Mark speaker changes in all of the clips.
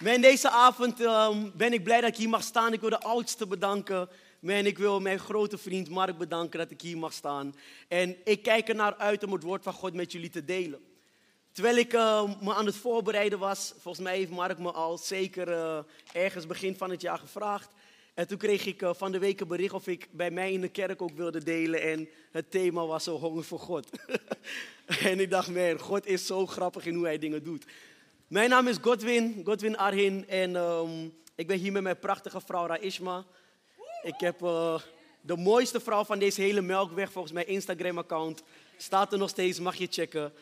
Speaker 1: Man, deze avond ehm, ben ik blij dat ik hier mag staan. Ik wil de oudste bedanken. Man, ik wil mijn grote vriend Mark bedanken dat ik hier mag staan. En ik kijk er naar uit om het woord van God met jullie te delen. Terwijl ik ehm, me aan het voorbereiden was, volgens mij heeft Mark me al zeker uh, ergens begin van het jaar gevraagd. En toen kreeg ik uh, van de week een bericht of ik bij mij in de kerk ook wilde delen. En het thema was zo honger voor God. en ik dacht, man, God is zo grappig in hoe hij dingen doet. Mijn naam is Godwin, Godwin Arhin. En um, ik ben hier met mijn prachtige vrouw Raishma. Ik heb uh, de mooiste vrouw van deze hele melkweg, volgens mijn Instagram-account. Staat er nog steeds, mag je checken.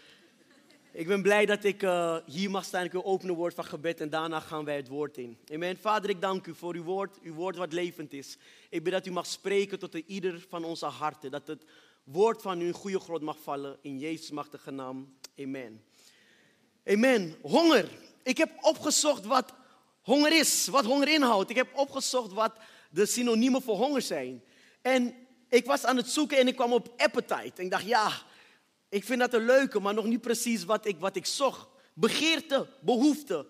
Speaker 1: Ik ben blij dat ik uh, hier mag staan. Ik wil openen woord van gebed en daarna gaan wij het woord in. Amen. Vader, ik dank u voor uw woord, uw woord wat levend is. Ik bid dat u mag spreken tot ieder van onze harten. Dat het woord van u in goede grond mag vallen. In Jezus' machtige naam. Amen. Amen. Honger. Ik heb opgezocht wat honger is, wat honger inhoudt. Ik heb opgezocht wat de synoniemen voor honger zijn. En ik was aan het zoeken en ik kwam op appetite. Ik dacht, ja, ik vind dat een leuke, maar nog niet precies wat ik, wat ik zocht. Begeerte, behoefte.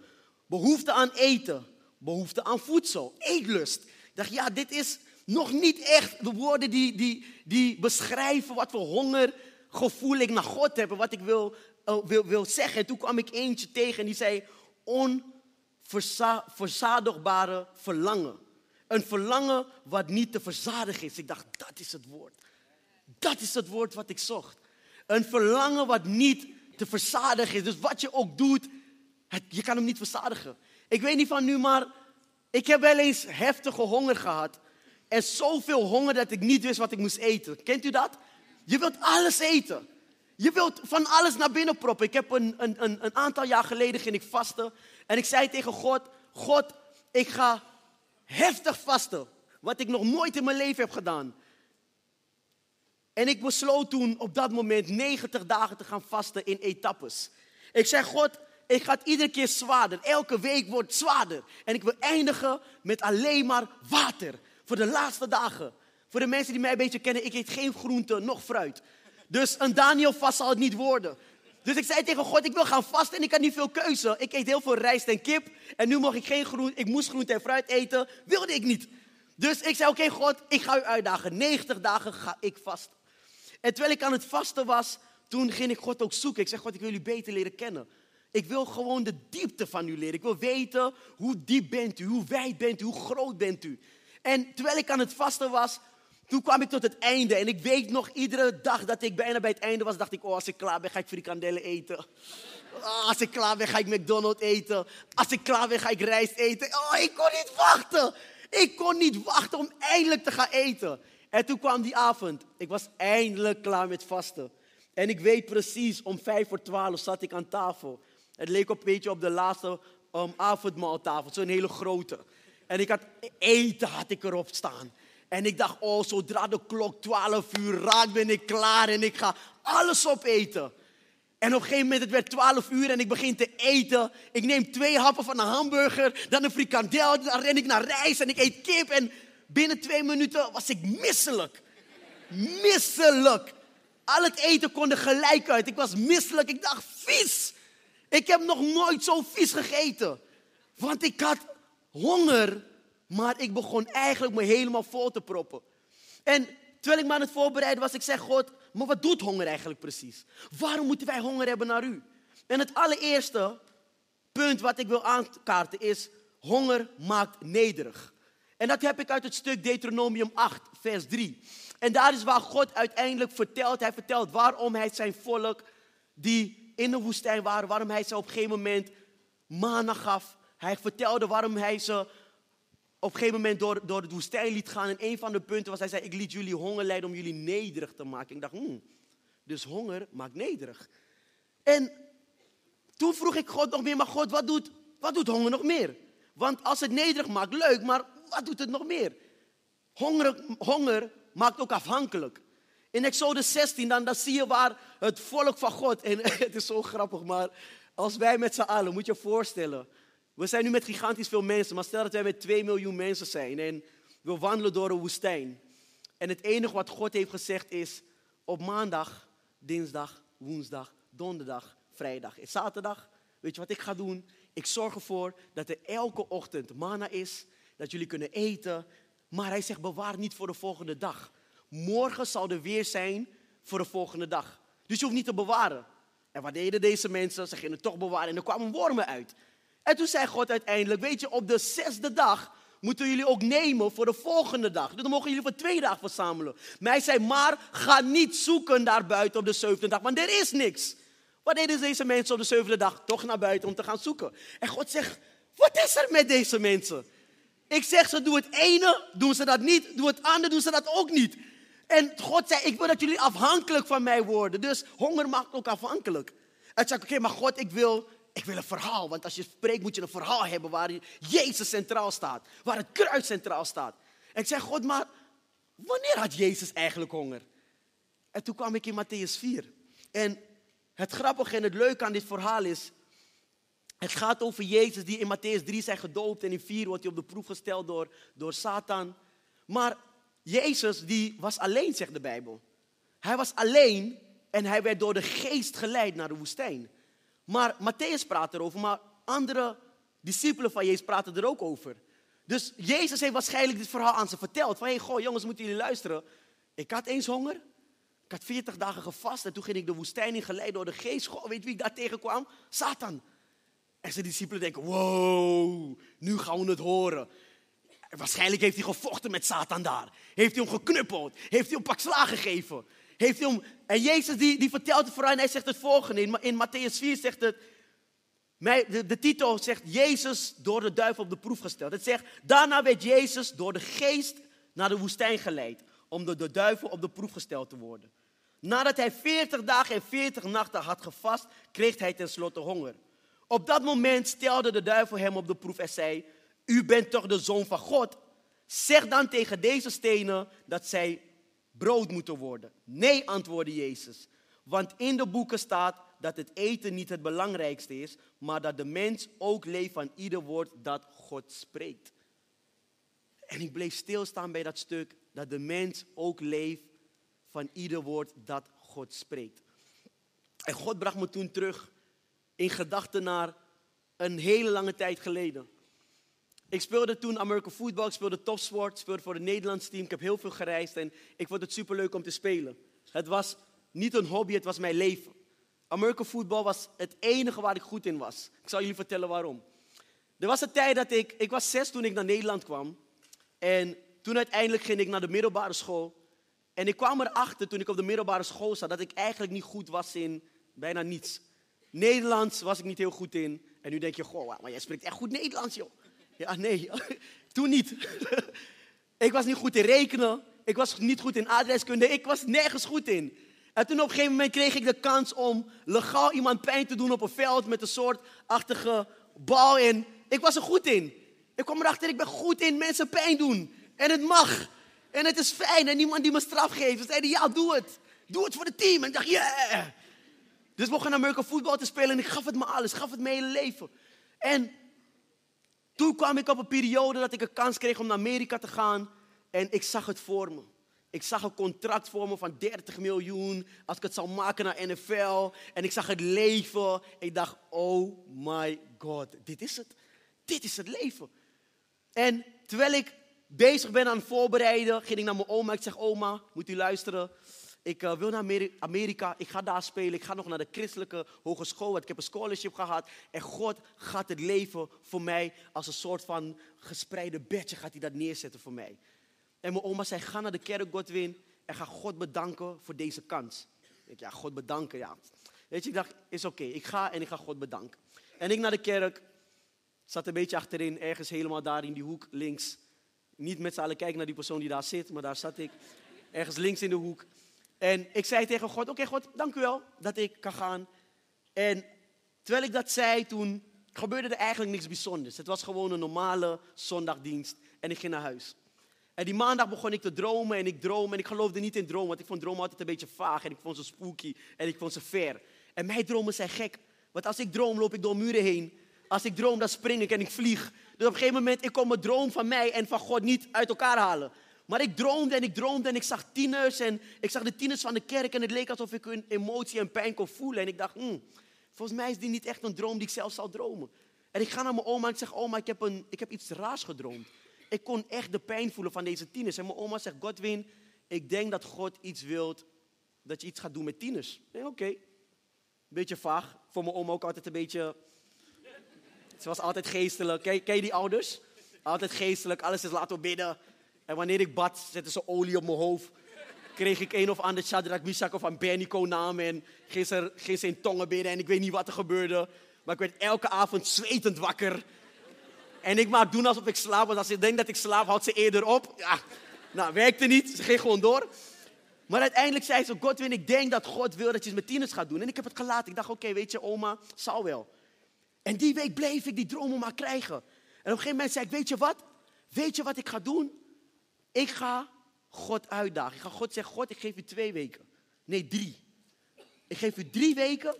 Speaker 1: Behoefte aan eten. Behoefte aan voedsel. Eetlust. Ik dacht, ja, dit is nog niet echt de woorden die, die, die beschrijven wat voor hongergevoel ik naar God heb. En wat ik wil, wil, wil zeggen. En toen kwam ik eentje tegen en die zei, onverzadigbare verlangen. Een verlangen wat niet te verzadigen is. Ik dacht, dat is het woord. Dat is het woord wat ik zocht. Een verlangen wat niet te verzadigen is. Dus wat je ook doet, je kan hem niet verzadigen. Ik weet niet van nu, maar ik heb wel eens heftige honger gehad. En zoveel honger dat ik niet wist wat ik moest eten. Kent u dat? Je wilt alles eten. Je wilt van alles naar binnen proppen. Ik heb een, een, een, een aantal jaar geleden ging ik vasten. En ik zei tegen God, God, ik ga heftig vasten. Wat ik nog nooit in mijn leven heb gedaan. En ik besloot toen op dat moment 90 dagen te gaan vasten in etappes. Ik zei, God, ik ga het iedere keer zwaarder. Elke week wordt het zwaarder. En ik wil eindigen met alleen maar water. Voor de laatste dagen. Voor de mensen die mij een beetje kennen, ik eet geen groente, nog fruit. Dus een Daniel vast zal het niet worden. Dus ik zei tegen God, ik wil gaan vasten en ik had niet veel keuze. Ik eet heel veel rijst en kip. En nu mocht ik geen groente, ik moest groente en fruit eten. Wilde ik niet. Dus ik zei, oké God, ik ga u uitdagen. 90 dagen ga ik vasten. En terwijl ik aan het vasten was, toen ging ik God ook zoeken. Ik zeg, God, ik wil jullie beter leren kennen. Ik wil gewoon de diepte van u leren. Ik wil weten hoe diep bent u, hoe wijd bent u, hoe groot bent u. En terwijl ik aan het vasten was, toen kwam ik tot het einde. En ik weet nog, iedere dag dat ik bijna bij het einde was, dacht ik, oh, als ik klaar ben, ga ik frikandellen eten. Oh, als ik klaar ben, ga ik McDonald's eten. Als ik klaar ben, ga ik rijst eten. Oh, ik kon niet wachten. Ik kon niet wachten om eindelijk te gaan eten. En toen kwam die avond. Ik was eindelijk klaar met vasten. En ik weet precies, om vijf voor twaalf zat ik aan tafel. Het leek op, een beetje op de laatste um, avondmaaltafel, zo'n hele grote. En ik had eten had ik erop staan. En ik dacht, oh, zodra de klok 12 uur raakt, ben ik klaar en ik ga alles opeten. En op een gegeven moment, het werd 12 uur en ik begin te eten. Ik neem twee happen van een hamburger, dan een frikandel, dan ren ik naar rijst en ik eet kip. En binnen twee minuten was ik misselijk. Misselijk. Al het eten kon er gelijk uit. Ik was misselijk. Ik dacht, vies. Ik heb nog nooit zo vies gegeten. Want ik had honger maar ik begon eigenlijk me helemaal vol te proppen. En terwijl ik me aan het voorbereiden was, ik zeg God, maar wat doet honger eigenlijk precies? Waarom moeten wij honger hebben naar u? En het allereerste punt wat ik wil aankaarten is, honger maakt nederig. En dat heb ik uit het stuk Deuteronomium 8, vers 3. En daar is waar God uiteindelijk vertelt, hij vertelt waarom hij zijn volk die in de woestijn waren, waarom hij ze op een gegeven moment manen gaf. Hij vertelde waarom hij ze op een gegeven moment door, door de woestijn liet gaan. En een van de punten was, hij zei, ik liet jullie honger leiden om jullie nederig te maken. Ik dacht, hmm, dus honger maakt nederig. En toen vroeg ik God nog meer, maar God, wat doet, wat doet honger nog meer? Want als het nederig maakt, leuk, maar wat doet het nog meer? Honger, honger maakt ook afhankelijk. In Exodus 16, dan, dan zie je waar het volk van God, en het is zo grappig, maar als wij met z'n allen, moet je je voorstellen, we zijn nu met gigantisch veel mensen, maar stel dat wij met 2 miljoen mensen zijn en we wandelen door een woestijn. En het enige wat God heeft gezegd is, op maandag, dinsdag, woensdag, donderdag, vrijdag en zaterdag, weet je wat ik ga doen? ik zorg ervoor dat er elke ochtend manna is, dat jullie kunnen eten. Maar hij zegt, bewaar niet voor de volgende dag. Morgen zal er weer zijn voor de volgende dag. Dus je hoeft niet te bewaren. En wat deden deze mensen? Ze gingen het toch bewaren en er kwamen wormen uit. En toen zei God uiteindelijk, weet je, op de zesde dag moeten jullie ook nemen voor de volgende dag. Dus dan mogen jullie voor twee dagen verzamelen. Maar hij zei, maar ga niet zoeken daar buiten op de zevende dag, want er is niks. Wat deden deze mensen op de zevende dag? Toch naar buiten om te gaan zoeken. En God zegt, wat is er met deze mensen? Ik zeg ze, doe het ene, doen ze dat niet. Doe het andere, doen ze dat ook niet. En God zei, ik wil dat jullie afhankelijk van mij worden. Dus honger maakt ook afhankelijk. En zei oké, maar God, ik wil, ik wil een verhaal. Want als je spreekt moet je een verhaal hebben waar Jezus centraal staat. Waar het kruis centraal staat. En ik zei, God, maar wanneer had Jezus eigenlijk honger? En toen kwam ik in Matthäus 4. En het grappige en het leuke aan dit verhaal is, het gaat over Jezus die in Matthäus 3 zijn gedoopt en in 4 wordt hij op de proef gesteld door, door Satan. Maar Jezus die was alleen, zegt de Bijbel. Hij was alleen en hij werd door de geest geleid naar de woestijn. Maar Matthäus praat erover, maar andere discipelen van Jezus praten er ook over. Dus Jezus heeft waarschijnlijk dit verhaal aan ze verteld. Van, hey, goh, jongens, moeten jullie luisteren. Ik had eens honger. Ik had 40 dagen gevast en toen ging ik de woestijn in geleid door de geest. Goh, weet wie ik daar tegenkwam? Satan. En zijn discipelen denken, wow, nu gaan we het horen. Waarschijnlijk heeft hij gevochten met Satan daar. Heeft hij hem geknuppeld. Heeft hij hem pak slagen gegeven. Heeft hij hem... En Jezus die, die vertelt het vooral en hij zegt het volgende. In, in Matthäus 4 zegt het... De, de titel zegt Jezus door de duivel op de proef gesteld. Het zegt, daarna werd Jezus door de geest naar de woestijn geleid. Om door de duivel op de proef gesteld te worden. Nadat hij 40 dagen en 40 nachten had gevast, kreeg hij tenslotte honger. Op dat moment stelde de duivel hem op de proef en zei: U bent toch de zoon van God? Zeg dan tegen deze stenen dat zij brood moeten worden. Nee, antwoordde Jezus. Want in de boeken staat dat het eten niet het belangrijkste is, maar dat de mens ook leeft van ieder woord dat God spreekt. En ik bleef stilstaan bij dat stuk dat de mens ook leeft van ieder woord dat God spreekt. En God bracht me toen terug in gedachten naar een hele lange tijd geleden. Ik speelde toen American football, ik speelde topsport, speelde voor het Nederlands team. Ik heb heel veel gereisd en ik vond het superleuk om te spelen. Het was niet een hobby, het was mijn leven. American football was het enige waar ik goed in was. Ik zal jullie vertellen waarom. Er was een tijd dat ik, ik was zes toen ik naar Nederland kwam. En toen uiteindelijk ging ik naar de middelbare school. En ik kwam erachter toen ik op de middelbare school zat dat ik eigenlijk niet goed was in bijna niets. Nederlands was ik niet heel goed in. En nu denk je, goh, maar jij spreekt echt goed Nederlands, joh. Ja, nee, toen niet. ik was niet goed in rekenen. Ik was niet goed in adreskunde. Ik was nergens goed in. En toen op een gegeven moment kreeg ik de kans om legaal iemand pijn te doen op een veld met een soortachtige bal. En ik was er goed in. Ik kwam erachter, ik ben goed in mensen pijn doen. En het mag. En het is fijn. En niemand die me straf geeft. Ze zeiden, ja, doe het. Doe het voor het team. En ik dacht, yeah. Dus we naar Amerika voetbal te spelen en ik gaf het me alles, gaf het mijn hele leven. En toen kwam ik op een periode dat ik een kans kreeg om naar Amerika te gaan en ik zag het voor me. Ik zag een contract voor me van 30 miljoen als ik het zou maken naar NFL. En ik zag het leven. Ik dacht, oh my god, dit is het. Dit is het leven. En terwijl ik bezig ben aan het voorbereiden, ging ik naar mijn oma. Ik zeg, oma, moet u luisteren. Ik uh, wil naar Amerika, ik ga daar spelen. Ik ga nog naar de christelijke hogeschool, want ik heb een scholarship gehad. En God gaat het leven voor mij als een soort van gespreide bedje gaat hij dat neerzetten voor mij. En mijn oma zei, ga naar de kerk Godwin en ga God bedanken voor deze kans. Ik ja, God bedanken, ja. Weet je, ik dacht, is oké, ik ga en ik ga God bedanken. En ik naar de kerk, zat een beetje achterin, ergens helemaal daar in die hoek links. Niet met z'n allen kijken naar die persoon die daar zit, maar daar zat ik. Ergens links in de hoek. En ik zei tegen God, oké God, dank u wel dat ik kan gaan. En terwijl ik dat zei, toen gebeurde er eigenlijk niks bijzonders. Het was gewoon een normale zondagdienst en ik ging naar huis. En die maandag begon ik te dromen en ik droom en ik geloofde niet in dromen, want ik vond dromen altijd een beetje vaag en ik vond ze spooky en ik vond ze ver. En mijn dromen zijn gek, want als ik droom loop ik door muren heen. Als ik droom dan spring ik en ik vlieg. Dus op een gegeven moment ik kon mijn droom van mij en van God niet uit elkaar halen. Maar ik droomde en ik droomde en ik zag tieners en ik zag de tieners van de kerk en het leek alsof ik hun emotie en pijn kon voelen. En ik dacht, hmm, volgens mij is dit niet echt een droom die ik zelf zal dromen. En ik ga naar mijn oma en ik zeg, oma, ik heb, een, ik heb iets raars gedroomd. Ik kon echt de pijn voelen van deze tieners. En mijn oma zegt, Godwin, ik denk dat God iets wilt, dat je iets gaat doen met tieners. Ik denk, oké. Beetje vaag. Voor mijn oma ook altijd een beetje... Ze was altijd geestelijk. Ken, ken je die ouders? Altijd geestelijk, alles is laten bidden. En wanneer ik bad, zetten ze olie op mijn hoofd. Kreeg ik een of ander Shadrach, Mishak of Abednego naam. En ging ze, ging ze in tongen bidden en ik weet niet wat er gebeurde. Maar ik werd elke avond zwetend wakker. En ik maak doen alsof ik slaap, want als ze denkt dat ik slaap, houdt ze eerder op. Ja, nou, werkte niet. Ze ging gewoon door. Maar uiteindelijk zei ze, Godwin, ik denk dat God wil dat je het met tieners gaat doen. En ik heb het gelaten. Ik dacht, oké, weet je, oma, zal wel. En die week bleef ik die dromen maar krijgen. En op een gegeven moment zei ik, weet je wat? Weet je wat ik ga doen? Ik ga God uitdagen. Ik ga God zeggen, God, ik geef u twee weken. Nee, drie. Ik geef u drie weken.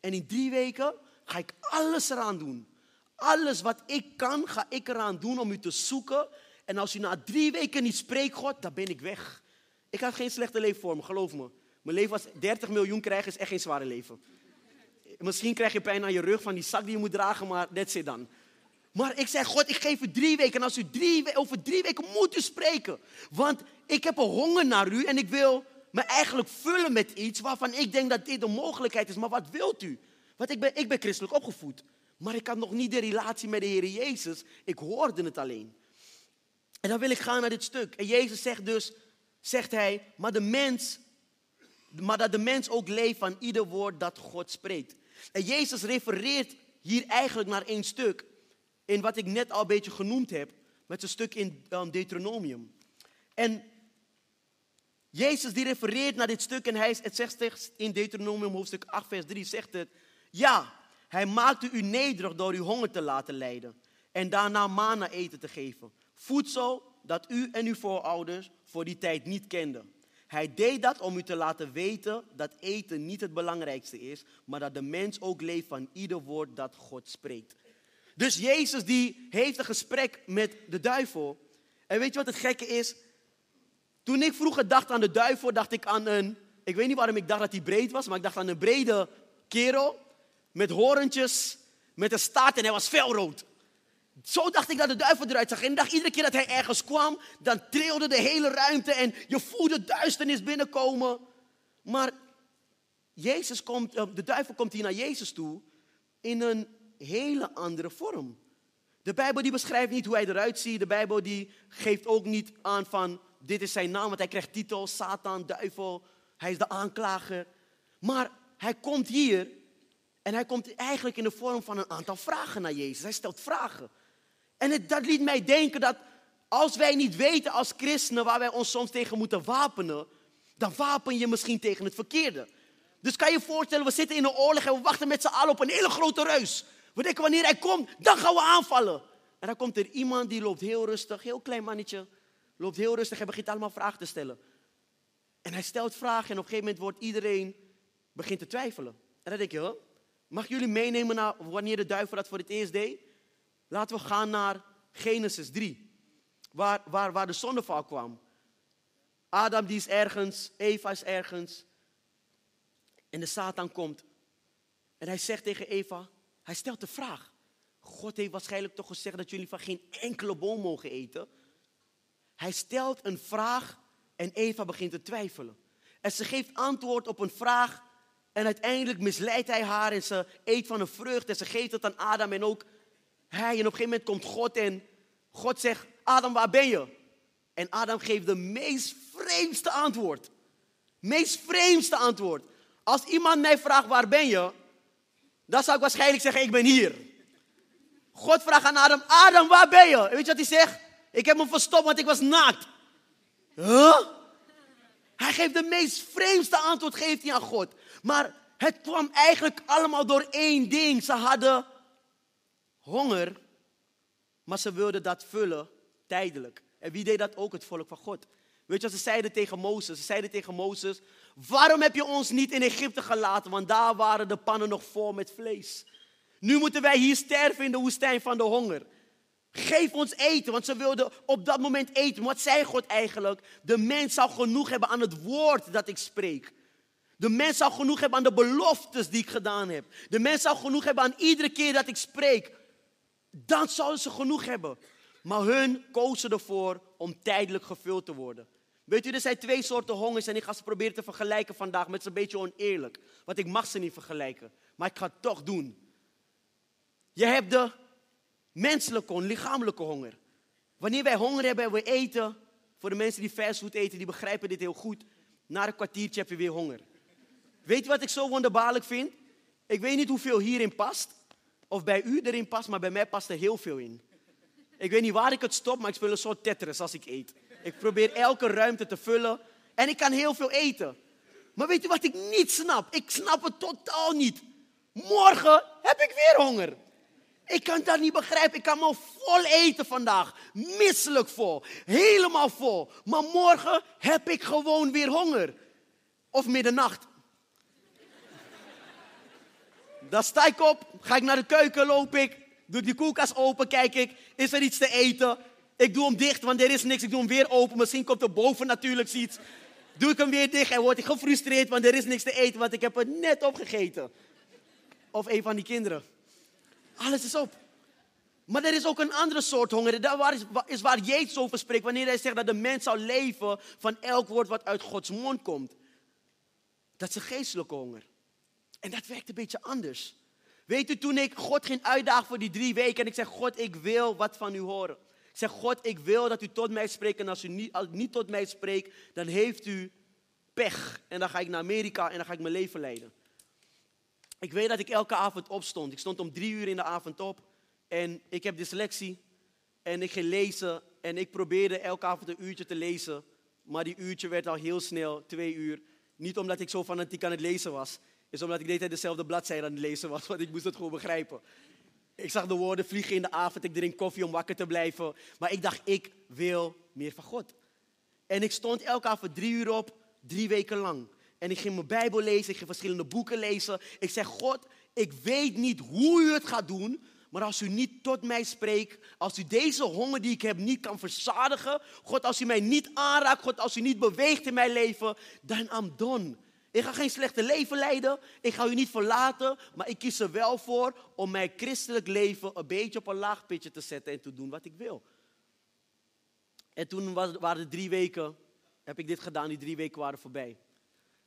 Speaker 1: En in drie weken ga ik alles eraan doen. Alles wat ik kan, ga ik eraan doen om u te zoeken. En als u na drie weken niet spreekt, God, dan ben ik weg. Ik had geen slechte leven voor me, geloof me. Mijn leven was 30 miljoen krijgen is echt geen zware leven. Misschien krijg je pijn aan je rug van die zak die je moet dragen, maar that's it dan. Maar ik zei, God, ik geef u drie weken. En als u drie, over drie weken moet u spreken. Want ik heb een honger naar u en ik wil me eigenlijk vullen met iets waarvan ik denk dat dit een mogelijkheid is. Maar wat wilt u? Want ik ben, ik ben christelijk opgevoed. Maar ik had nog niet de relatie met de Heer Jezus. Ik hoorde het alleen. En dan wil ik gaan naar dit stuk. En Jezus zegt dus, zegt hij, maar de mens, maar dat de mens ook leeft van ieder woord dat God spreekt. En Jezus refereert hier eigenlijk naar één stuk. In wat ik net al een beetje genoemd heb. Met een stuk in um, Deuteronomium. En Jezus die refereert naar dit stuk en hij, het zegt in Deuteronomium hoofdstuk 8 vers 3 zegt het. Ja, hij maakte u nederig door uw honger te laten lijden. En daarna mana eten te geven. Voedsel dat u en uw voorouders voor die tijd niet kenden. Hij deed dat om u te laten weten dat eten niet het belangrijkste is, maar dat de mens ook leeft van ieder woord dat God spreekt. Dus Jezus die heeft een gesprek met de duivel. En weet je wat het gekke is? Toen ik vroeger dacht aan de duivel, dacht ik aan een, ik weet niet waarom ik dacht dat hij breed was, maar ik dacht aan een brede kerel met horentjes, met een staart en hij was felrood. Zo dacht ik dat de duivel eruit zag. En ik dacht iedere keer dat hij ergens kwam, dan trilde de hele ruimte en je voelde duisternis binnenkomen. Maar Jezus komt, eh, de duivel komt hier naar Jezus toe in een hele andere vorm. De Bijbel die beschrijft niet hoe hij eruit ziet. De Bijbel die geeft ook niet aan van dit is zijn naam, want hij krijgt titel, Satan, duivel. Hij is de aanklager. Maar hij komt hier en hij komt eigenlijk in de vorm van een aantal vragen naar Jezus. Hij stelt vragen. En het, dat liet mij denken dat als wij niet weten als christenen waar wij ons soms tegen moeten wapenen, dan wapen je misschien tegen het verkeerde. Dus kan je je voorstellen, we zitten in een oorlog en we wachten met z'n allen op een hele grote reus. We denken wanneer hij komt, dan gaan we aanvallen. En dan komt er iemand die loopt heel rustig, heel klein mannetje, loopt heel rustig en begint allemaal vragen te stellen. En hij stelt vragen en op een gegeven moment wordt iedereen begint te twijfelen. En dan denk je, huh? mag jullie meenemen naar wanneer de duivel dat voor het eerst deed? Laten we gaan naar Genesis 3, waar, waar, waar de zonneval kwam. Adam die is ergens, Eva is ergens. En de Satan komt. En hij zegt tegen Eva, hij stelt de vraag. God heeft waarschijnlijk toch gezegd dat jullie van geen enkele boom mogen eten. Hij stelt een vraag en Eva begint te twijfelen. En ze geeft antwoord op een vraag en uiteindelijk misleidt hij haar en ze eet van een vrucht en ze geeft het aan Adam en ook hij. En op een gegeven moment komt God en God zegt, Adam waar ben je? En Adam geeft de meest vreemdste antwoord. Meest vreemdste antwoord. Als iemand mij vraagt waar ben je, dan zou ik waarschijnlijk zeggen ik ben hier. God vraagt aan Adam, Adam waar ben je? weet je wat hij zegt? Ik heb me verstopt want ik was naakt. Huh? Hij geeft de meest vreemdste antwoord geeft hij aan God. Maar het kwam eigenlijk allemaal door één ding. Ze hadden honger, maar ze wilden dat vullen tijdelijk. En wie deed dat ook? Het volk van God. Weet je wat ze zeiden tegen Mozes? Ze zeiden tegen Mozes, waarom heb je ons niet in Egypte gelaten? Want daar waren de pannen nog vol met vlees. Nu moeten wij hier sterven in de woestijn van de honger. Geef ons eten, want ze wilden op dat moment eten. Wat zei God eigenlijk? De mens zou genoeg hebben aan het woord dat ik spreek. De mens zou genoeg hebben aan de beloftes die ik gedaan heb. De mens zou genoeg hebben aan iedere keer dat ik spreek. Dan zouden ze genoeg hebben. Maar hun kozen ervoor om tijdelijk gevuld te worden. Weet u, er zijn twee soorten hongers en ik ga ze proberen te vergelijken vandaag, met ze een beetje oneerlijk. Want ik mag ze niet vergelijken, maar ik ga het toch doen. Je hebt de menselijke, lichamelijke honger. Wanneer wij honger hebben en we eten, voor de mensen die fastfood eten, die begrijpen dit heel goed. Na een kwartiertje heb je weer honger. Weet je wat ik zo wonderbaarlijk vind? Ik weet niet hoeveel hierin past, of bij u erin past, maar bij mij past er heel veel in. Ik weet niet waar ik het stop, maar ik speel een soort Tetris als ik eet. Ik probeer elke ruimte te vullen en ik kan heel veel eten. Maar weet je wat ik niet snap? Ik snap het totaal niet. Morgen heb ik weer honger. Ik kan dat niet begrijpen. Ik kan me vol eten vandaag. Misselijk vol. Helemaal vol. Maar morgen heb ik gewoon weer honger. Of middernacht. Dan sta ik op, ga ik naar de keuken, loop ik, doe die koelkast open, kijk ik, is er iets te eten? Ik doe hem dicht, want er is niks. Ik doe hem weer open, misschien komt er boven natuurlijk iets. Doe ik hem weer dicht en word ik gefrustreerd, want er is niks te eten, want ik heb het net opgegeten. Of een van die kinderen. Alles is op. Maar er is ook een andere soort honger. Dat is waar Jezus over spreekt. Wanneer hij zegt dat de mens zal leven van elk woord wat uit Gods mond komt. Dat is een geestelijke honger. En dat werkt een beetje anders. Weet u, toen ik God ging uitdagen voor die drie weken. En ik zeg, God, ik wil wat van u horen. Zeg, God, ik wil dat u tot mij spreekt. En als u niet, niet tot mij spreekt, dan heeft u pech. En dan ga ik naar Amerika en dan ga ik mijn leven leiden. Ik weet dat ik elke avond opstond. Ik stond om drie uur in de avond op. En ik heb dyslexie. En ik ging lezen. En ik probeerde elke avond een uurtje te lezen. Maar die uurtje werd al heel snel twee uur. Niet omdat ik zo fanatiek aan het lezen was. Is omdat ik de hele dezelfde bladzijde aan het lezen was. Want ik moest het gewoon begrijpen. Ik zag de woorden vliegen in de avond. Ik drink koffie om wakker te blijven. Maar ik dacht, ik wil meer van God. En ik stond elke avond drie uur op. Drie weken lang. En ik ging mijn Bijbel lezen, ik ging verschillende boeken lezen. Ik zeg, God, ik weet niet hoe u het gaat doen, maar als u niet tot mij spreekt, als u deze honger die ik heb niet kan verzadigen, God, als u mij niet aanraakt, God, als u niet beweegt in mijn leven, dan am done. Ik ga geen slechte leven leiden, ik ga u niet verlaten, maar ik kies er wel voor om mijn christelijk leven een beetje op een laag pitje te zetten en te doen wat ik wil. En toen waren er drie weken, heb ik dit gedaan, die drie weken waren voorbij.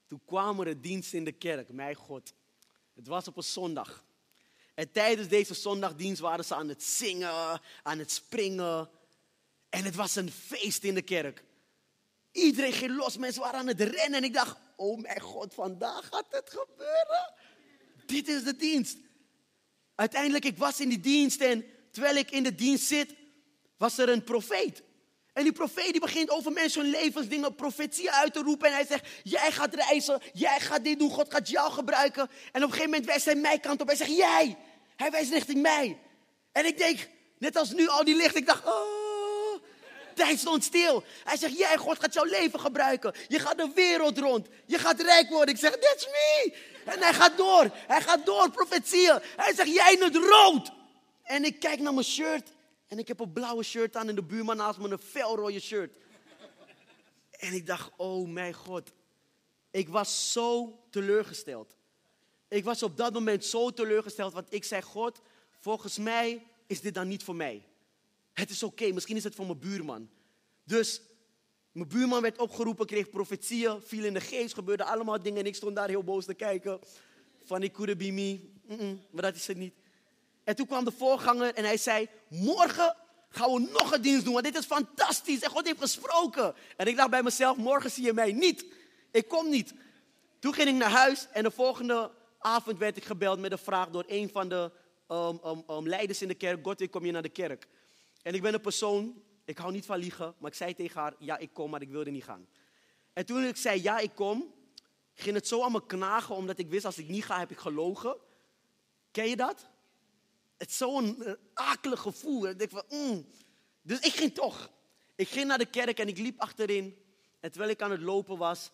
Speaker 1: Toen kwam er een dienst in de kerk, mijn God. Het was op een zondag. En tijdens deze zondagdienst waren ze aan het zingen, aan het springen. En het was een feest in de kerk. Iedereen ging los, mensen waren aan het rennen. En ik dacht, oh mijn God, vandaag gaat het gebeuren. Dit is de dienst. Uiteindelijk, ik was in die dienst en terwijl ik in de dienst zit, was er een profeet. En die profeet die begint over mensen hun levensdingen, profetieën uit te roepen. En hij zegt, jij gaat reizen, jij gaat dit doen, God gaat jou gebruiken. En op een gegeven moment wijst hij mijn kant op. Hij zegt, jij. Hij wijst richting mij. En ik denk, net als nu al die licht, ik dacht, oh, tijd stond stil. Hij zegt, jij, God gaat jouw leven gebruiken. Je gaat de wereld rond. Je gaat rijk worden. Ik zeg, that's me. En hij gaat door. Hij gaat door, profetieën. Hij zegt, jij in het rood. En ik kijk naar mijn shirt. En ik heb een blauwe shirt aan en de buurman naast me een felrode shirt. En ik dacht, oh mijn God. Ik was zo teleurgesteld. Ik was op dat moment zo teleurgesteld, want ik zei, God, volgens mij is dit dan niet voor mij. Het is oké, misschien is het voor mijn buurman. Dus mijn buurman werd opgeroepen, kreeg profetieën, viel in de geest, gebeurde allemaal dingen en ik stond daar heel boos te kijken. Van, ik could be me. maar dat is het niet. En toen kwam de voorganger en hij zei, morgen gaan we nog een dienst doen, want dit is fantastisch en God heeft gesproken. En ik dacht bij mezelf, morgen zie je mij niet. Ik kom niet. Toen ging ik naar huis en de volgende avond werd ik gebeld met een vraag door een van de um, um, um, leiders in de kerk. God, kom je naar de kerk? En ik ben een persoon, ik hou niet van liegen, maar ik zei tegen haar, ja ik kom, maar ik wilde niet gaan. En toen ik zei, ja ik kom, ging het zo aan me knagen, omdat ik wist, als ik niet ga, heb ik gelogen. Ken je dat? Het is zo'n uh, akelig gevoel. Ik denk van, mm. Dus ik ging toch. Ik ging naar de kerk en ik liep achterin. En terwijl ik aan het lopen was,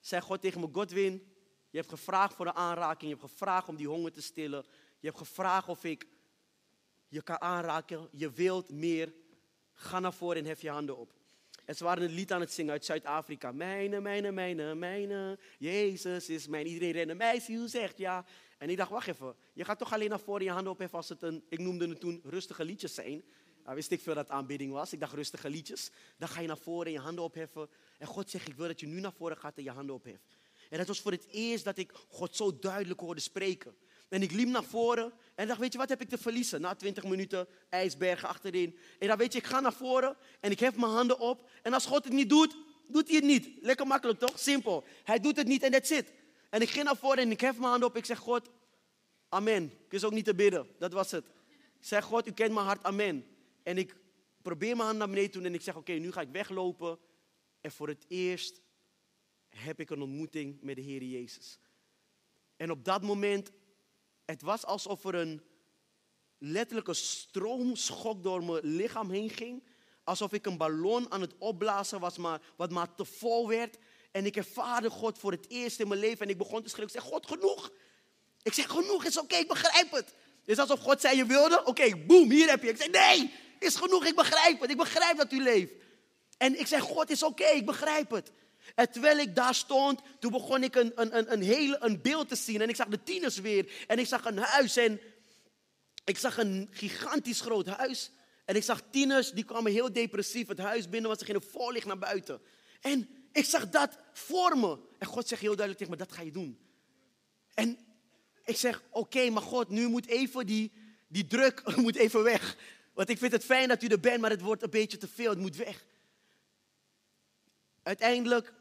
Speaker 1: zei God tegen me, Godwin, je hebt gevraagd voor de aanraking. Je hebt gevraagd om die honger te stillen. Je hebt gevraagd of ik je kan aanraken. Je wilt meer. Ga naar voren en hef je handen op. En ze waren een lied aan het zingen uit Zuid-Afrika. Mijne, mijne, mijne, mijne. Jezus is mijn. Iedereen rende mij, ziel zegt ja. En ik dacht, wacht even. Je gaat toch alleen naar voren je handen opheffen als het een, ik noemde het toen rustige liedjes zijn. Nou, wist ik veel dat aanbidding was. Ik dacht rustige liedjes. Dan ga je naar voren en je handen opheffen. En God zegt, ik wil dat je nu naar voren gaat en je handen opheft. En dat was voor het eerst dat ik God zo duidelijk hoorde spreken. En ik liep naar voren en dacht, weet je wat heb ik te verliezen? Na 20 minuten ijsbergen achterin. En dan weet je, ik ga naar voren en ik hef mijn handen op. En als God het niet doet, doet hij het niet. Lekker makkelijk toch? Simpel. Hij doet het niet en that's it. En ik ging naar voren en ik hef mijn handen op. Ik zeg, God, amen. Ik is ook niet te bidden. Dat was het. Ik zeg, God, u kent mijn hart, amen. En ik probeer mijn hand naar beneden te doen en ik zeg, oké, nu ga ik weglopen. En voor het eerst heb ik een ontmoeting met de Heer Jezus. En op dat moment, het was alsof er een letterlijke stroomschok door mijn lichaam heen ging. Alsof ik een ballon aan het opblazen was, maar, wat maar te vol werd. En ik ervaarde God voor het eerst in mijn leven. En ik begon te schreeuwen. Ik zeg, God, genoeg. Ik zeg, genoeg, is oké, ik begrijp het. Het is alsof God zei, je wilde? Oké, boem, hier heb je. Ik zeg, nee, is genoeg, ik begrijp het. Ik begrijp dat u leeft. En ik zeg, God, is oké, ik begrijp het. En terwijl ik daar stond, toen begon ik een, een, een, een, hele, een beeld te zien. En ik zag de tieners weer. En ik zag een huis. En ik zag een gigantisch groot huis. En ik zag tieners, die kwamen heel depressief het huis binnen, want ze gingen voorlicht naar buiten. En ik zag dat voor me. En God zegt heel duidelijk tegen me, dat ga je doen. En ik zeg, oké, maar God, nu moet even die, die druk moet even weg. Want ik vind het fijn dat u er bent, maar het wordt een beetje te veel, het moet weg. Uiteindelijk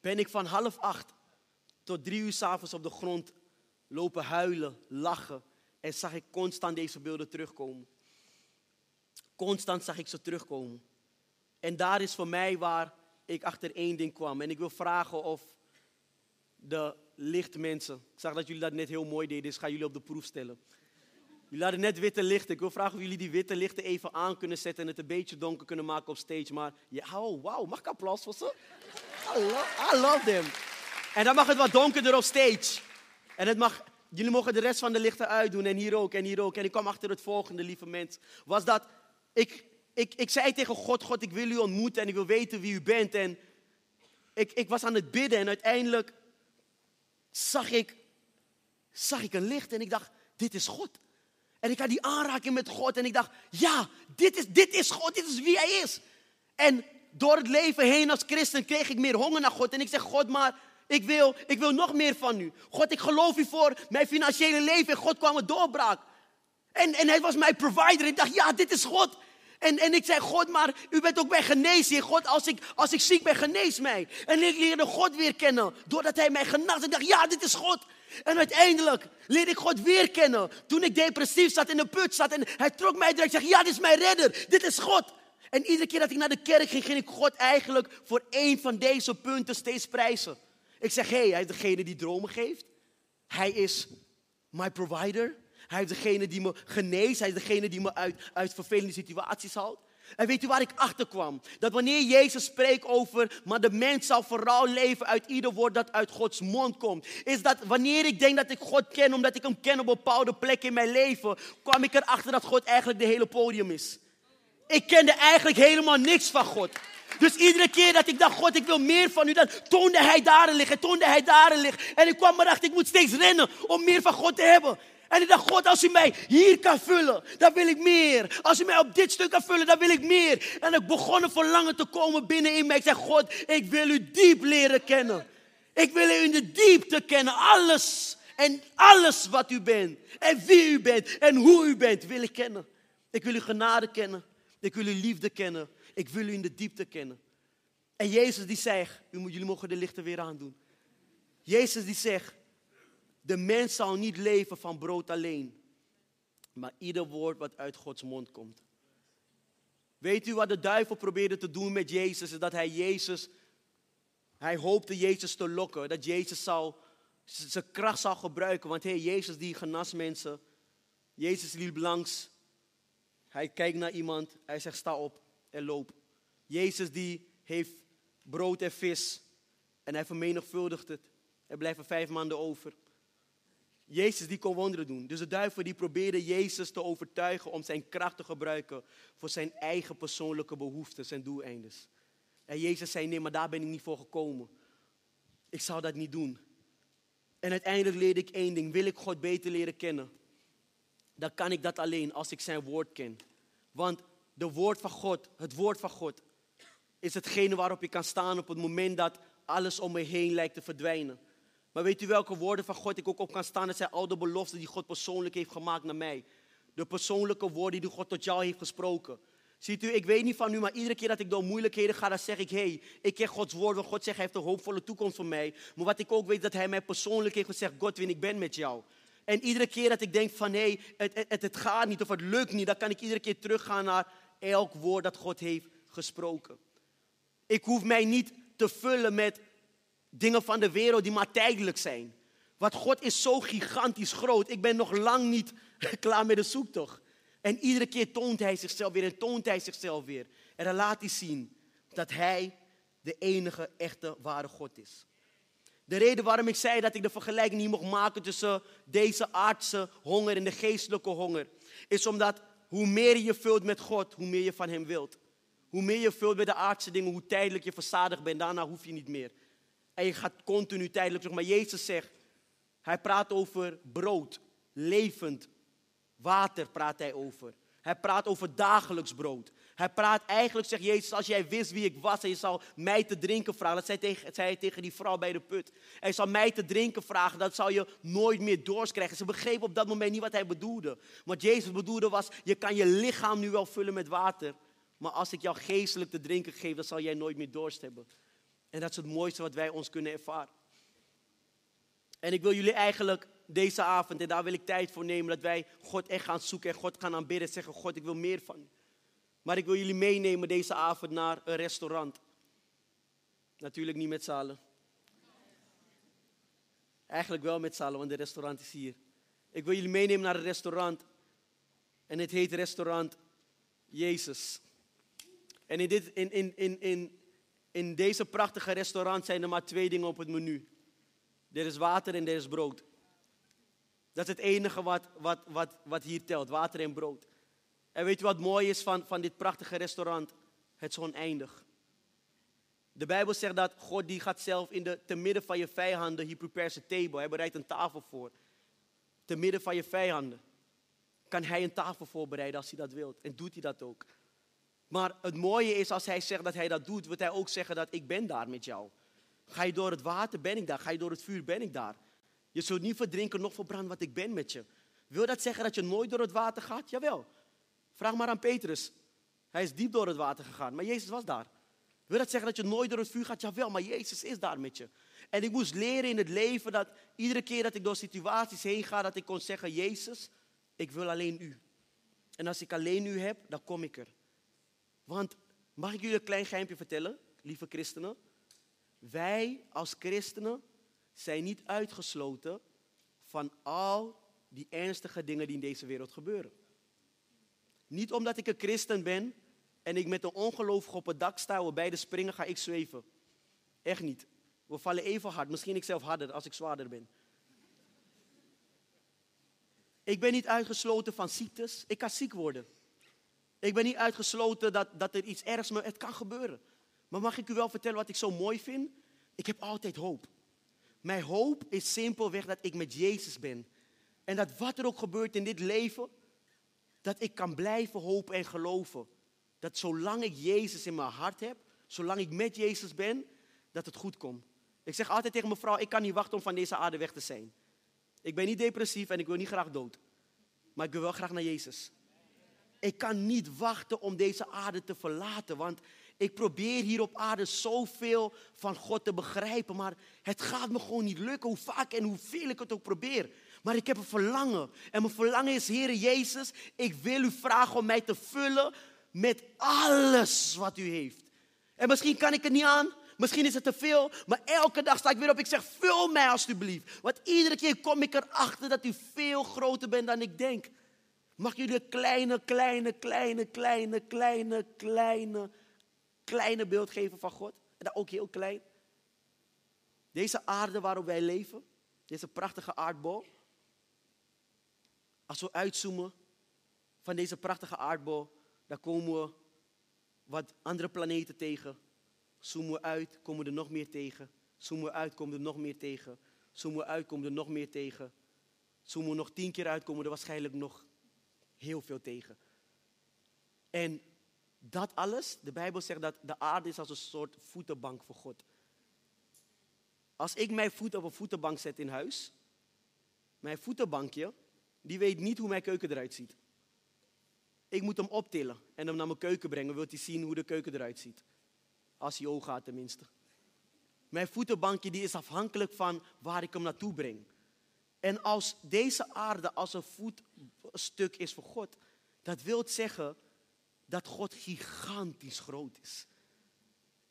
Speaker 1: ben ik van half acht tot drie uur s'avonds op de grond lopen huilen, lachen. En zag ik constant deze beelden terugkomen. Constant zag ik ze terugkomen. En daar is voor mij waar ik achter één ding kwam. En ik wil vragen of de lichtmensen. Ik zag dat jullie dat net heel mooi deden, dus ga jullie op de proef stellen. Jullie hadden net witte lichten. Ik wil vragen of jullie die witte lichten even aan kunnen zetten en het een beetje donker kunnen maken op stage. Maar ja, oh, wauw, mag ik applaus voor ze? I love, I them. En dan mag het wat donkerder op stage. En het mag, jullie mogen de rest van de lichten uitdoen en hier ook en hier ook. En ik kwam achter het volgende, lieve mens. Was dat, ik, ik, ik zei tegen God, God, ik wil u ontmoeten en ik wil weten wie u bent. En ik, ik was aan het bidden en uiteindelijk zag ik, zag ik een licht en ik dacht, dit is God. En ik had die aanraking met God en ik dacht, ja, dit is, dit is God, dit is wie Hij is. En door het leven heen als christen kreeg ik meer honger naar God. En ik zeg, God, maar ik wil, ik wil nog meer van u. God, ik geloof u voor mijn financiële leven. En God kwam een doorbraak. En, en hij was mijn provider. Ik dacht, ja, dit is God. En, en ik zei, God, maar u bent ook mijn geneesheer. God, als ik, als ik ziek ben, genees mij. En ik leerde God weer kennen, doordat hij mij genas. Ik dacht, ja, dit is God. En uiteindelijk leerde ik God weer kennen. Toen ik depressief zat in de put zat en hij trok mij direct. Ik zeg, ja, dit is mijn redder. Dit is God. En iedere keer dat ik naar de kerk ging, ging ik God eigenlijk voor één van deze punten steeds prijzen. Ik zeg, hé, hey, hij is degene die dromen geeft. Hij is my provider. Hij is degene die me geneest. Hij is degene die me uit, uit vervelende situaties haalt. En weet u waar ik achter kwam? Dat wanneer Jezus spreekt over, maar de mens zal vooral leven uit ieder woord dat uit Gods mond komt. Is dat wanneer ik denk dat ik God ken, omdat ik hem ken op bepaalde plek in mijn leven, kwam ik erachter dat God eigenlijk de hele podium is. Ik kende eigenlijk helemaal niks van God. Dus iedere keer dat ik dacht, God, ik wil meer van u, dan toonde hij daarin liggen, toonde hij daarin liggen. En ik kwam erachter, ik moet steeds rennen om meer van God te hebben. En ik dacht, God, als u mij hier kan vullen, dan wil ik meer. Als u mij op dit stuk kan vullen, dan wil ik meer. En ik begon een verlangen te komen binnen in mij. Ik zeg, God, ik wil u diep leren kennen. Ik wil u in de diepte kennen. Alles en alles wat u bent. En wie u bent en hoe u bent, wil ik kennen. Ik wil uw genade kennen. Ik wil uw liefde kennen. Ik wil u in de diepte kennen. En Jezus die zegt, jullie mogen de lichten weer aandoen. Jezus die zegt, de mens zal niet leven van brood alleen, maar ieder woord wat uit Gods mond komt. Weet u wat de duivel probeerde te doen met Jezus? Is dat hij Jezus, hij hoopte Jezus te lokken. Dat Jezus zou, zijn kracht zou gebruiken. Want hey, Jezus die genas mensen. Jezus liep langs. Hij kijkt naar iemand. Hij zegt sta op en loop. Jezus die heeft brood en vis. En hij vermenigvuldigt het. Er blijven vijf maanden over. Jezus die kon wonderen doen. Dus de duivel die probeerde Jezus te overtuigen om zijn kracht te gebruiken voor zijn eigen persoonlijke behoeftes en doeleindes. En Jezus zei, nee, maar daar ben ik niet voor gekomen. Ik zou dat niet doen. En uiteindelijk leerde ik één ding. Wil ik God beter leren kennen? Dan kan ik dat alleen als ik zijn woord ken. Want de woord van God, het woord van God, is hetgene waarop ik kan staan op het moment dat alles om me heen lijkt te verdwijnen. Maar weet u welke woorden van God ik ook op kan staan? Dat zijn al de beloften die God persoonlijk heeft gemaakt naar mij. De persoonlijke woorden die God tot jou heeft gesproken. Ziet u, ik weet niet van u, maar iedere keer dat ik door moeilijkheden ga, dan zeg ik, hé, hey, ik ken Gods woord, want God zegt, hij heeft een hoopvolle toekomst voor mij. Maar wat ik ook weet, dat hij mij persoonlijk heeft gezegd, Godwin, ik ben met jou. En iedere keer dat ik denk van, hé, hey, het, het, het gaat niet of het lukt niet, dan kan ik iedere keer teruggaan naar elk woord dat God heeft gesproken. Ik hoef mij niet te vullen met dingen van de wereld die maar tijdelijk zijn. Want God is zo gigantisch groot. Ik ben nog lang niet klaar met de zoektocht. En iedere keer toont hij zichzelf weer en toont hij zichzelf weer. En dan laat hij zien dat hij de enige echte ware God is. De reden waarom ik zei dat ik de vergelijking niet mocht maken tussen deze aardse honger en de geestelijke honger, is omdat hoe meer je vult met God, hoe meer je van Hem wilt. Hoe meer je vult met de aardse dingen, hoe tijdelijk je verzadigd bent, daarna hoef je niet meer. En je gaat continu tijdelijk terug. Maar Jezus zegt, hij praat over brood, levend water praat hij over. Hij praat over dagelijks brood. Hij praat eigenlijk, zegt Jezus, als jij wist wie ik was en je zou mij te drinken vragen. Dat zei, tegen, zei hij tegen die vrouw bij de put. En je zou mij te drinken vragen, dat zou je nooit meer dorst krijgen. Ze begreep op dat moment niet wat hij bedoelde. Wat Jezus bedoelde was, je kan je lichaam nu wel vullen met water. Maar als ik jou geestelijk te drinken geef, dan zal jij nooit meer dorst hebben. En dat is het mooiste wat wij ons kunnen ervaren. En ik wil jullie eigenlijk deze avond, en daar wil ik tijd voor nemen, dat wij God echt gaan zoeken en God gaan aanbidden. Zeggen, God, ik wil meer van u. Maar ik wil jullie meenemen deze avond naar een restaurant. Natuurlijk niet met zalen. Eigenlijk wel met zalen, want de restaurant is hier. Ik wil jullie meenemen naar een restaurant. En het heet restaurant Jezus. En in, dit, in, in, in, in, in deze prachtige restaurant zijn er maar twee dingen op het menu. Er is water en er is brood. Dat is het enige wat, wat, wat, wat hier telt, water en brood. En weet je wat mooi is van, van dit prachtige restaurant? Het is oneindig. De Bijbel zegt dat God die gaat zelf in de, te midden van je vijanden, he prepares a table. Hij bereidt een tafel voor. Te midden van je vijanden kan hij een tafel voorbereiden als hij dat wilt. En doet hij dat ook. Maar het mooie is als hij zegt dat hij dat doet, wil hij ook zeggen dat ik ben daar met jou. Ga je door het water, ben ik daar. Ga je door het vuur, ben ik daar. Je zult niet verdrinken, nog verbranden, wat ik ben met je. Wil dat zeggen dat je nooit door het water gaat? Jawel. Vraag maar aan Petrus. Hij is diep door het water gegaan, maar Jezus was daar. Wil dat zeggen dat je nooit door het vuur gaat? Jawel, maar Jezus is daar met je. En ik moest leren in het leven dat iedere keer dat ik door situaties heen ga, dat ik kon zeggen, Jezus, ik wil alleen u. En als ik alleen u heb, dan kom ik er. Want, mag ik jullie een klein geimpje vertellen, lieve christenen? Wij als christenen zijn niet uitgesloten van al die ernstige dingen die in deze wereld gebeuren. Niet omdat ik een christen ben en ik met een ongelovige op het dak sta, we beide springen, ga ik zweven. Echt niet. We vallen even hard, misschien ik zelf harder als ik zwaarder ben. Ik ben niet uitgesloten van ziektes. Ik kan ziek worden. Ik ben niet uitgesloten dat, dat er iets ergs me. Het kan gebeuren. Maar mag ik u wel vertellen wat ik zo mooi vind? Ik heb altijd hoop. Mijn hoop is simpelweg dat ik met Jezus ben. En dat wat er ook gebeurt in dit leven, dat ik kan blijven hopen en geloven. Dat zolang ik Jezus in mijn hart heb, zolang ik met Jezus ben, dat het goed komt. Ik zeg altijd tegen mijn vrouw, ik kan niet wachten om van deze aarde weg te zijn. Ik ben niet depressief en ik wil niet graag dood. Maar ik wil wel graag naar Jezus. Ik kan niet wachten om deze aarde te verlaten, want ik probeer hier op aarde zoveel van God te begrijpen, maar het gaat me gewoon niet lukken, hoe vaak en hoeveel ik het ook probeer. Maar ik heb een verlangen. En mijn verlangen is, Heer Jezus, ik wil u vragen om mij te vullen met alles wat u heeft. En misschien kan ik het niet aan, misschien is het te veel, maar elke dag sta ik weer op. Ik zeg, vul mij alstublieft. Want iedere keer kom ik erachter dat u veel groter bent dan ik denk. Mag jullie kleine, kleine, kleine, kleine, kleine, kleine kleine beeld geven van God. En dat ook heel klein. Deze aarde waarop wij leven, deze prachtige aardbol, Als we uitzoomen van deze prachtige aardbol, dan komen we wat andere planeten tegen. Zoomen we uit, komen we er nog meer tegen. Zoomen we uit, komen we er nog meer tegen. Zoomen we uit, komen we er nog meer tegen. Zoomen we nog tien keer uit, komen we er waarschijnlijk nog heel veel tegen. En dat alles, de Bijbel zegt dat de aarde is als een soort voetenbank voor God. Als ik mijn voet op een voetenbank zet in huis, mijn voetenbankje, die weet niet hoe mijn keuken eruit ziet. Ik moet hem optillen en hem naar mijn keuken brengen, wil hij zien hoe de keuken eruit ziet. Als hij oog gaat tenminste. Mijn voetenbankje die is afhankelijk van waar ik hem naartoe breng. En als deze aarde als een voetstuk is voor God, dat wil zeggen dat God gigantisch groot is.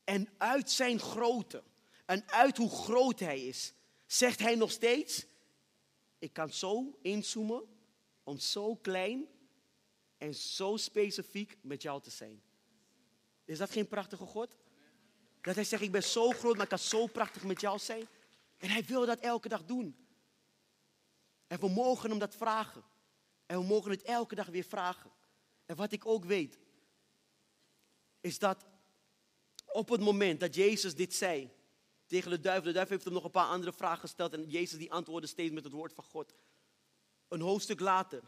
Speaker 1: En uit zijn grootte en uit hoe groot hij is, zegt hij nog steeds, ik kan zo inzoomen om zo klein en zo specifiek met jou te zijn. Is dat geen prachtige God? Dat hij zegt, ik ben zo groot, maar ik kan zo prachtig met jou zijn. En hij wil dat elke dag doen. En we mogen hem dat vragen. En we mogen het elke dag weer vragen. En wat ik ook weet, is dat op het moment dat Jezus dit zei tegen de duivel, de duivel heeft hem nog een paar andere vragen gesteld en Jezus die antwoordde steeds met het woord van God. Een hoofdstuk later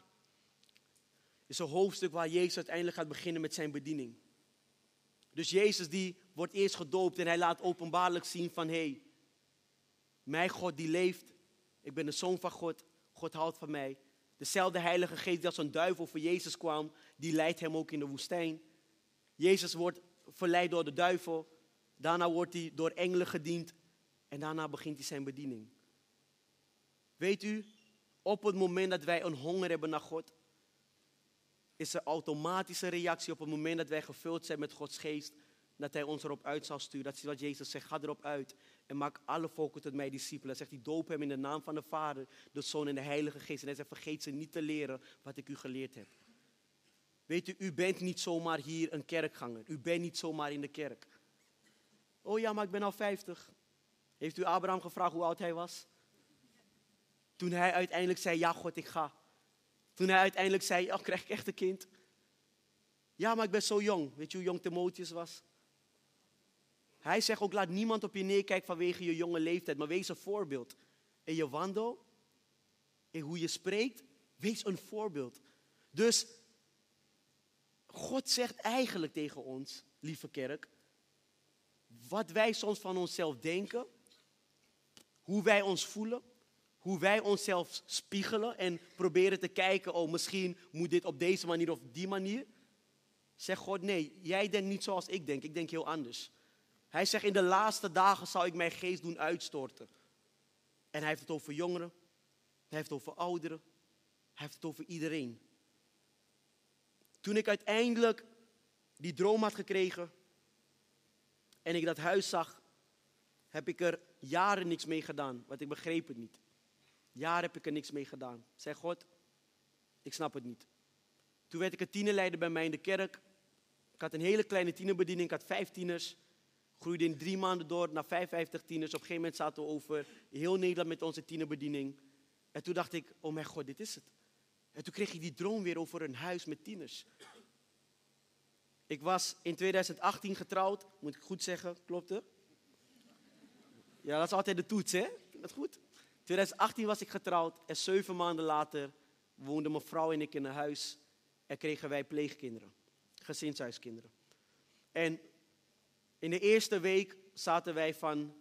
Speaker 1: is een hoofdstuk waar Jezus uiteindelijk gaat beginnen met zijn bediening. Dus Jezus die wordt eerst gedoopt en hij laat openbaarlijk zien van hé, hey, mijn God die leeft, ik ben de zoon van God, God houdt van mij. Dezelfde Heilige Geest die als een duivel voor Jezus kwam, die leidt hem ook in de woestijn. Jezus wordt verleid door de duivel. Daarna wordt hij door engelen gediend. En daarna begint hij zijn bediening. Weet u, op het moment dat wij een honger hebben naar God, is er automatische reactie op het moment dat wij gevuld zijn met Gods geest, dat Hij ons erop uit zal sturen. Dat is wat Jezus zegt, ga erop uit en maak alle volken tot mij discipelen. Zegt, hij doop hem in de naam van de Vader, de Zoon en de Heilige Geest. En hij zegt, vergeet ze niet te leren wat ik u geleerd heb. Weet u, u bent niet zomaar hier een kerkganger. U bent niet zomaar in de kerk. Oh ja, maar ik ben al 50. Heeft u Abraham gevraagd hoe oud hij was? Toen hij uiteindelijk zei, ja God, ik ga. Toen hij uiteindelijk zei, oh, krijg ik echt een kind? Ja, maar ik ben zo jong. Weet je hoe jong Timotheus was? Hij zegt ook, laat niemand op je neerkijken vanwege je jonge leeftijd, maar wees een voorbeeld. In je wandel, in hoe je spreekt, wees een voorbeeld. Dus God zegt eigenlijk tegen ons, lieve kerk, wat wij soms van onszelf denken, hoe wij ons voelen, hoe wij onszelf spiegelen en proberen te kijken, oh misschien moet dit op deze manier of die manier. Zeg God, nee, jij denkt niet zoals ik denk, ik denk heel anders. Hij zegt, in de laatste dagen zal ik mijn geest doen uitstorten. En hij heeft het over jongeren, hij heeft het over ouderen, hij heeft het over iedereen. Toen ik uiteindelijk die droom had gekregen en ik dat huis zag, heb ik er jaren niks mee gedaan, want ik begreep het niet. Jaren heb ik er niks mee gedaan. Zeg God, ik snap het niet. Toen werd ik een tienerleider bij mij in de kerk. Ik had een hele kleine tienerbediening, ik had vijf tieners. Groeide in drie maanden door naar 55 tieners. Op een gegeven moment zaten we over heel Nederland met onze tienerbediening. En toen dacht ik, oh mijn God, dit is het. En toen kreeg ik die droom weer over een huis met tieners. Ik was in 2018 getrouwd, moet ik goed zeggen, klopt het? Ja, dat is altijd de toets, hè? Dat goed? 2018 was ik getrouwd en zeven maanden later woonden mijn vrouw en ik in een huis en kregen wij pleegkinderen, gezinshuiskinderen. En in de eerste week zaten wij van,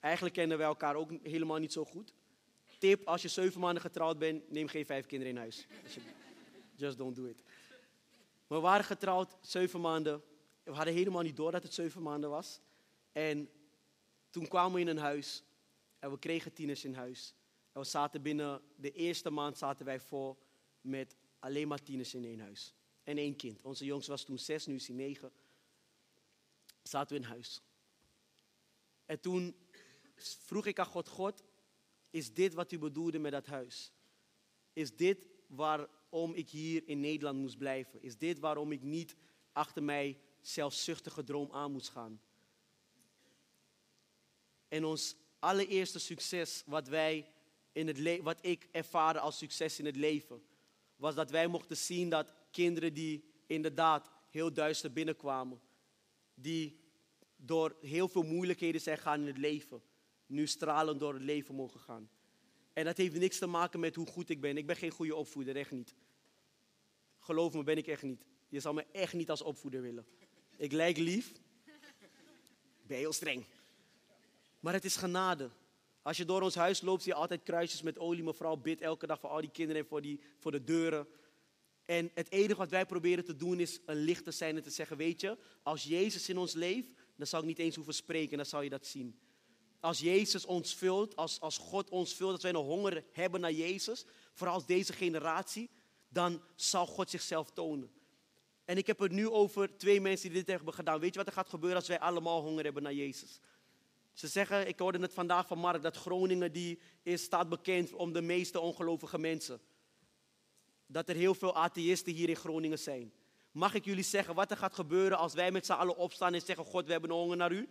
Speaker 1: eigenlijk kennen wij elkaar ook helemaal niet zo goed. Tip, als je zeven maanden getrouwd bent, neem geen vijf kinderen in huis. Just don't do it. We waren getrouwd, zeven maanden. We hadden helemaal niet door dat het zeven maanden was. En toen kwamen we in een huis en we kregen tieners in huis. En we zaten binnen de eerste maand zaten wij vol met alleen maar tieners in één huis. En één kind. Onze jongste was toen zes, nu is hij negen. Zaten we in huis. En toen vroeg ik aan God, God, is dit wat u bedoelde met dat huis? Is dit waarom ik hier in Nederland moest blijven? Is dit waarom ik niet achter mij zelfzuchtige droom aan moest gaan? En ons allereerste succes wat wij in het wat ik ervaren als succes in het leven, was dat wij mochten zien dat kinderen die inderdaad heel duister binnenkwamen, die door heel veel moeilijkheden zijn gaan in het leven, nu stralend door het leven mogen gaan. En dat heeft niks te maken met hoe goed ik ben. Ik ben geen goede opvoeder, echt niet. Geloof me, ben ik echt niet. Je zal me echt niet als opvoeder willen. Ik lijk lief. Ik ben heel streng. Maar het is genade. Als je door ons huis loopt, zie je altijd kruisjes met olie. Mevrouw bidt elke dag voor al die kinderen en voor, die, voor de deuren. En het enige wat wij proberen te doen is een licht te zijn en te zeggen, weet je, als Jezus in ons leeft, dan zou ik niet eens hoeven spreken, dan zou je dat zien. Als Jezus ons vult, als, als God ons vult, dat wij een honger hebben naar Jezus, vooral als deze generatie, dan zal God zichzelf tonen. En ik heb het nu over twee mensen die dit hebben gedaan. Weet je wat er gaat gebeuren als wij allemaal honger hebben naar Jezus? Ze zeggen, ik hoorde het vandaag van Mark, dat Groningen die is, staat bekend om de meeste ongelovige mensen. Dat er heel veel atheïsten hier in Groningen zijn. Mag ik jullie zeggen wat er gaat gebeuren als wij met z'n allen opstaan en zeggen, God, we hebben honger naar u?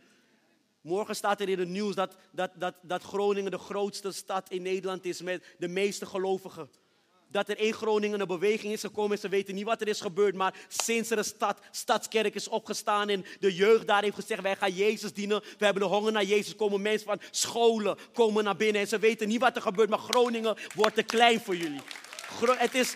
Speaker 1: Morgen staat er in het nieuws dat, dat, dat, dat Groningen de grootste stad in Nederland is met de meeste gelovigen dat er in Groningen een beweging is gekomen. En ze weten niet wat er is gebeurd. Maar sinds er een stad, stadskerk is opgestaan en de jeugd daar heeft gezegd: wij gaan Jezus dienen. We hebben honger naar Jezus. Komen mensen van scholen komen naar binnen. En ze weten niet wat er gebeurt. Maar Groningen wordt te klein voor jullie. Het is,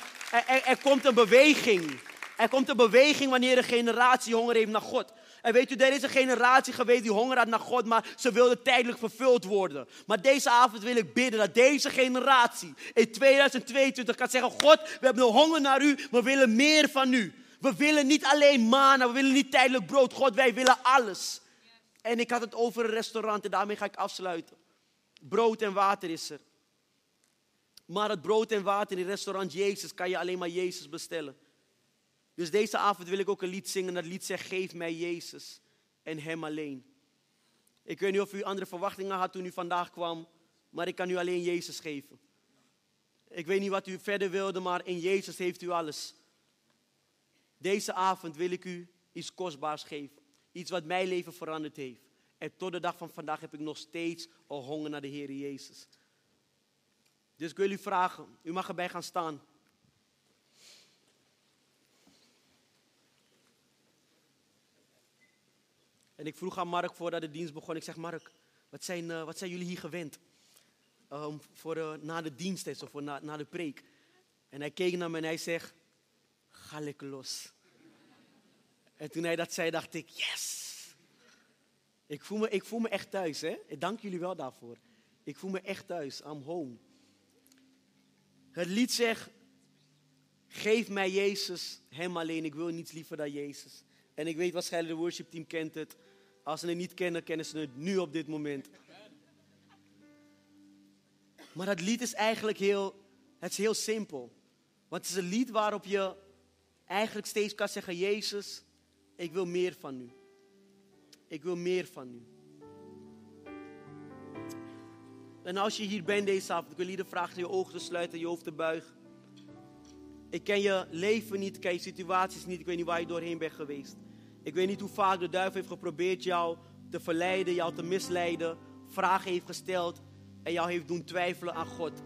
Speaker 1: er komt een beweging. Er komt een beweging wanneer een generatie honger heeft naar God. En weet u, er is een generatie geweest die honger had naar God, maar ze wilde tijdelijk vervuld worden. Maar deze avond wil ik bidden dat deze generatie in 2022 kan zeggen, God, we hebben honger naar u, we willen meer van u. We willen niet alleen mana, we willen niet tijdelijk brood. God, wij willen alles. En ik had het over een restaurant en daarmee ga ik afsluiten. Brood en water is er. Maar het brood en water in restaurant Jezus kan je alleen maar Jezus bestellen. Dus deze avond wil ik ook een lied zingen. Dat lied zegt: Geef mij Jezus en Hem alleen. Ik weet niet of u andere verwachtingen had toen u vandaag kwam, maar ik kan u alleen Jezus geven. Ik weet niet wat u verder wilde, maar in Jezus heeft u alles. Deze avond wil ik u iets kostbaars geven. Iets wat mijn leven veranderd heeft. En tot de dag van vandaag heb ik nog steeds een honger naar de Heer Jezus. Dus ik wil u vragen, u mag erbij gaan staan. En ik vroeg aan Mark voordat de dienst begon, ik zeg Mark, wat zijn, uh, wat zijn jullie hier gewend? Um, voor, uh, na de dienst of voor na, na de preek. En hij keek naar me en hij zegt, ga lekker los. En toen hij dat zei, dacht ik, yes. Ik voel me, ik voel me echt thuis, hè. Ik dank jullie wel daarvoor. Ik voel me echt thuis, I'm home. Het lied zegt, geef mij Jezus, hem alleen. Ik wil niets liever dan Jezus. En ik weet waarschijnlijk, de worship team kent het. Als ze het niet kennen, kennen ze het nu op dit moment. Maar dat lied is eigenlijk heel, het is heel simpel. Want het is een lied waarop je eigenlijk steeds kan zeggen, Jezus, ik wil meer van u. Ik wil meer van u. En als je hier bent deze avond, ik wil je vragen je ogen te sluiten, je hoofd te buigen. Ik ken je leven niet, ik ken je situaties niet, ik weet niet waar je doorheen bent geweest. Ik weet niet hoe vaak de duivel heeft geprobeerd jou te verleiden, jou te misleiden, vragen heeft gesteld en jou heeft doen twijfelen aan God.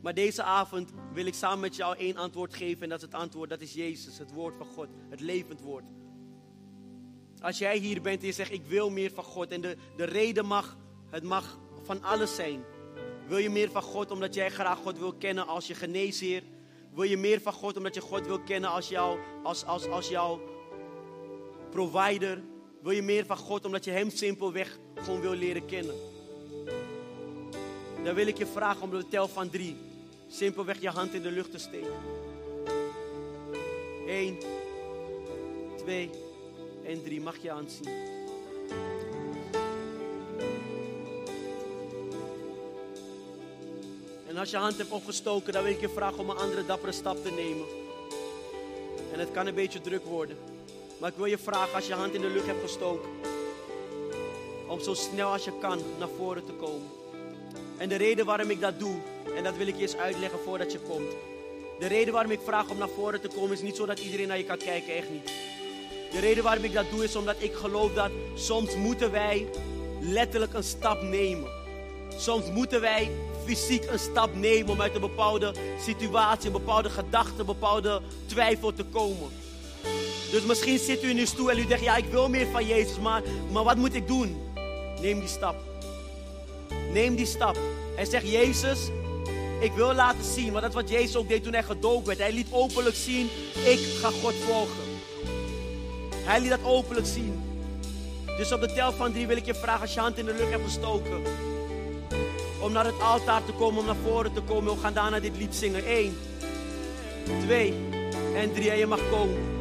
Speaker 1: Maar deze avond wil ik samen met jou één antwoord geven en dat is het antwoord, dat is Jezus, het woord van God, het levend woord. Als jij hier bent en je zegt, ik wil meer van God en de, de reden mag, het mag van alles zijn. Wil je meer van God omdat jij graag God wil kennen als je geneesheer? Wil je meer van God omdat je God wil kennen als, jou, als, als, als jouw provider? Wil je meer van God omdat je Hem simpelweg gewoon wil leren kennen? Dan wil ik je vragen om de tel van drie simpelweg je hand in de lucht te steken. Eén, twee en drie. Mag je aanzien. En als je hand hebt opgestoken, dan wil ik je vragen om een andere dappere stap te nemen. En het kan een beetje druk worden. Maar ik wil je vragen, als je hand in de lucht hebt gestoken, om zo snel als je kan naar voren te komen. En de reden waarom ik dat doe, en dat wil ik je eens uitleggen voordat je komt. De reden waarom ik vraag om naar voren te komen is niet zodat iedereen naar je kan kijken, echt niet. De reden waarom ik dat doe is omdat ik geloof dat soms moeten wij letterlijk een stap nemen. Soms moeten wij fysiek een stap nemen om uit een bepaalde situatie, een bepaalde gedachte, een bepaalde twijfel te komen. Dus misschien zit u in uw stoel en u denkt, ja, ik wil meer van Jezus, maar, maar wat moet ik doen? Neem die stap. Neem die stap. En zeg, Jezus, ik wil laten zien, want dat is wat Jezus ook deed toen hij gedoopt werd. Hij liet openlijk zien, ik ga God volgen. Hij liet dat openlijk zien. Dus op de tel van drie wil ik je vragen, als je hand in de lucht hebt gestoken, om naar het altaar te komen, om naar voren te komen. We gaan daarna dit lied zingen. 1, 2 en 3 en je mag komen.